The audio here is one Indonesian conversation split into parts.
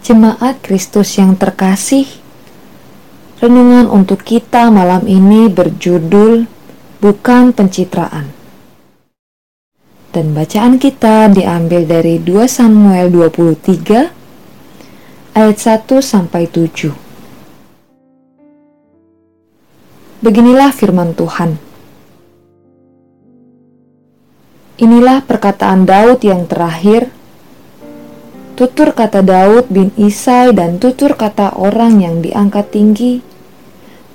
Jemaat Kristus yang terkasih, renungan untuk kita malam ini berjudul Bukan Pencitraan. Dan bacaan kita diambil dari 2 Samuel 23 ayat 1 sampai 7. Beginilah firman Tuhan. Inilah perkataan Daud yang terakhir tutur kata Daud bin Isai dan tutur kata orang yang diangkat tinggi,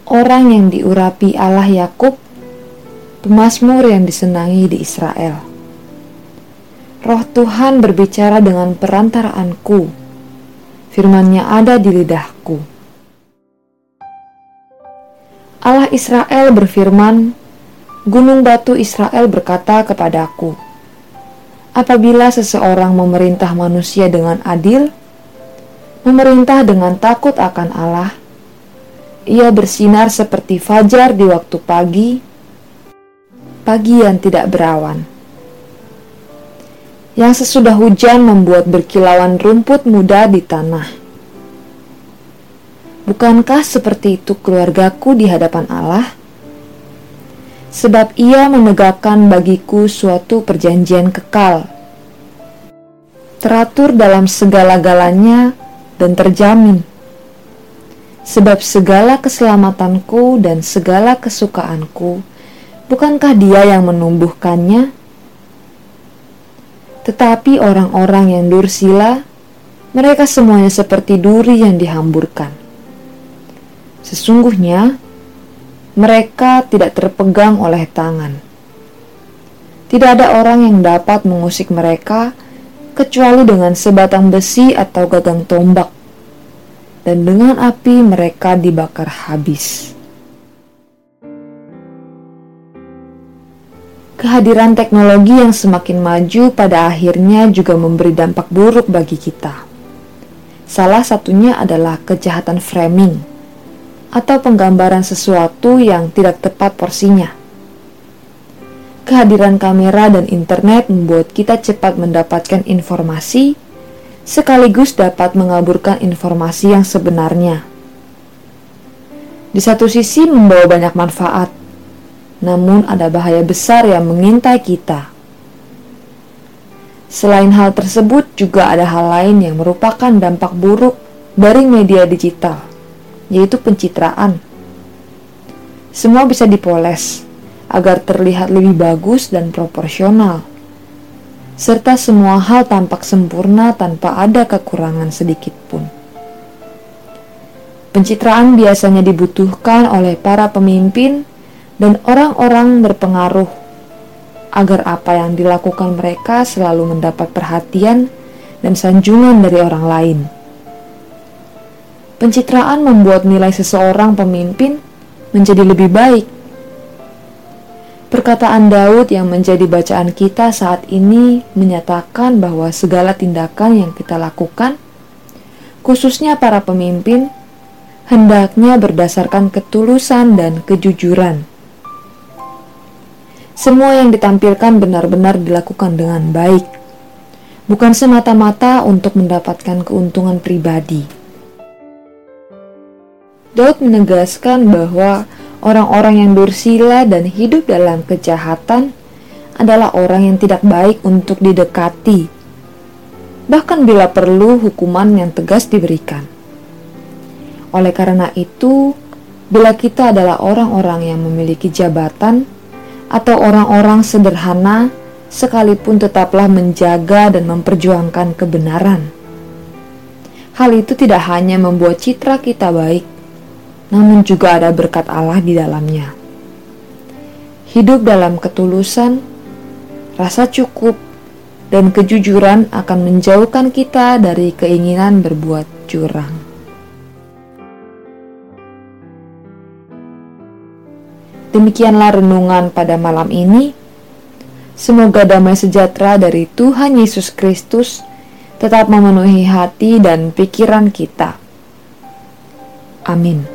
orang yang diurapi Allah Yakub, pemazmur yang disenangi di Israel. Roh Tuhan berbicara dengan perantaraanku, firman-Nya ada di lidahku. Allah Israel berfirman, Gunung batu Israel berkata kepadaku, apabila seseorang memerintah manusia dengan adil, memerintah dengan takut akan Allah, ia bersinar seperti fajar di waktu pagi, pagi yang tidak berawan. Yang sesudah hujan membuat berkilauan rumput muda di tanah. Bukankah seperti itu keluargaku di hadapan Allah? Sebab ia menegakkan bagiku suatu perjanjian kekal. Teratur dalam segala-galanya dan terjamin. Sebab segala keselamatanku dan segala kesukaanku, bukankah dia yang menumbuhkannya? Tetapi orang-orang yang dursila, mereka semuanya seperti duri yang dihamburkan. Sesungguhnya, mereka tidak terpegang oleh tangan. Tidak ada orang yang dapat mengusik mereka kecuali dengan sebatang besi atau gagang tombak, dan dengan api mereka dibakar habis. Kehadiran teknologi yang semakin maju pada akhirnya juga memberi dampak buruk bagi kita. Salah satunya adalah kejahatan framing atau penggambaran sesuatu yang tidak tepat porsinya. Kehadiran kamera dan internet membuat kita cepat mendapatkan informasi, sekaligus dapat mengaburkan informasi yang sebenarnya. Di satu sisi, membawa banyak manfaat, namun ada bahaya besar yang mengintai kita. Selain hal tersebut, juga ada hal lain yang merupakan dampak buruk dari media digital yaitu pencitraan. Semua bisa dipoles agar terlihat lebih bagus dan proporsional, serta semua hal tampak sempurna tanpa ada kekurangan sedikit pun. Pencitraan biasanya dibutuhkan oleh para pemimpin dan orang-orang berpengaruh agar apa yang dilakukan mereka selalu mendapat perhatian dan sanjungan dari orang lain. Pencitraan membuat nilai seseorang pemimpin menjadi lebih baik. Perkataan Daud yang menjadi bacaan kita saat ini menyatakan bahwa segala tindakan yang kita lakukan, khususnya para pemimpin, hendaknya berdasarkan ketulusan dan kejujuran. Semua yang ditampilkan benar-benar dilakukan dengan baik, bukan semata-mata untuk mendapatkan keuntungan pribadi. Daud menegaskan bahwa orang-orang yang dursila dan hidup dalam kejahatan adalah orang yang tidak baik untuk didekati, bahkan bila perlu hukuman yang tegas diberikan. Oleh karena itu, bila kita adalah orang-orang yang memiliki jabatan atau orang-orang sederhana, sekalipun tetaplah menjaga dan memperjuangkan kebenaran. Hal itu tidak hanya membuat citra kita baik, namun juga ada berkat Allah di dalamnya. Hidup dalam ketulusan, rasa cukup, dan kejujuran akan menjauhkan kita dari keinginan berbuat curang. Demikianlah renungan pada malam ini. Semoga damai sejahtera dari Tuhan Yesus Kristus tetap memenuhi hati dan pikiran kita. Amin.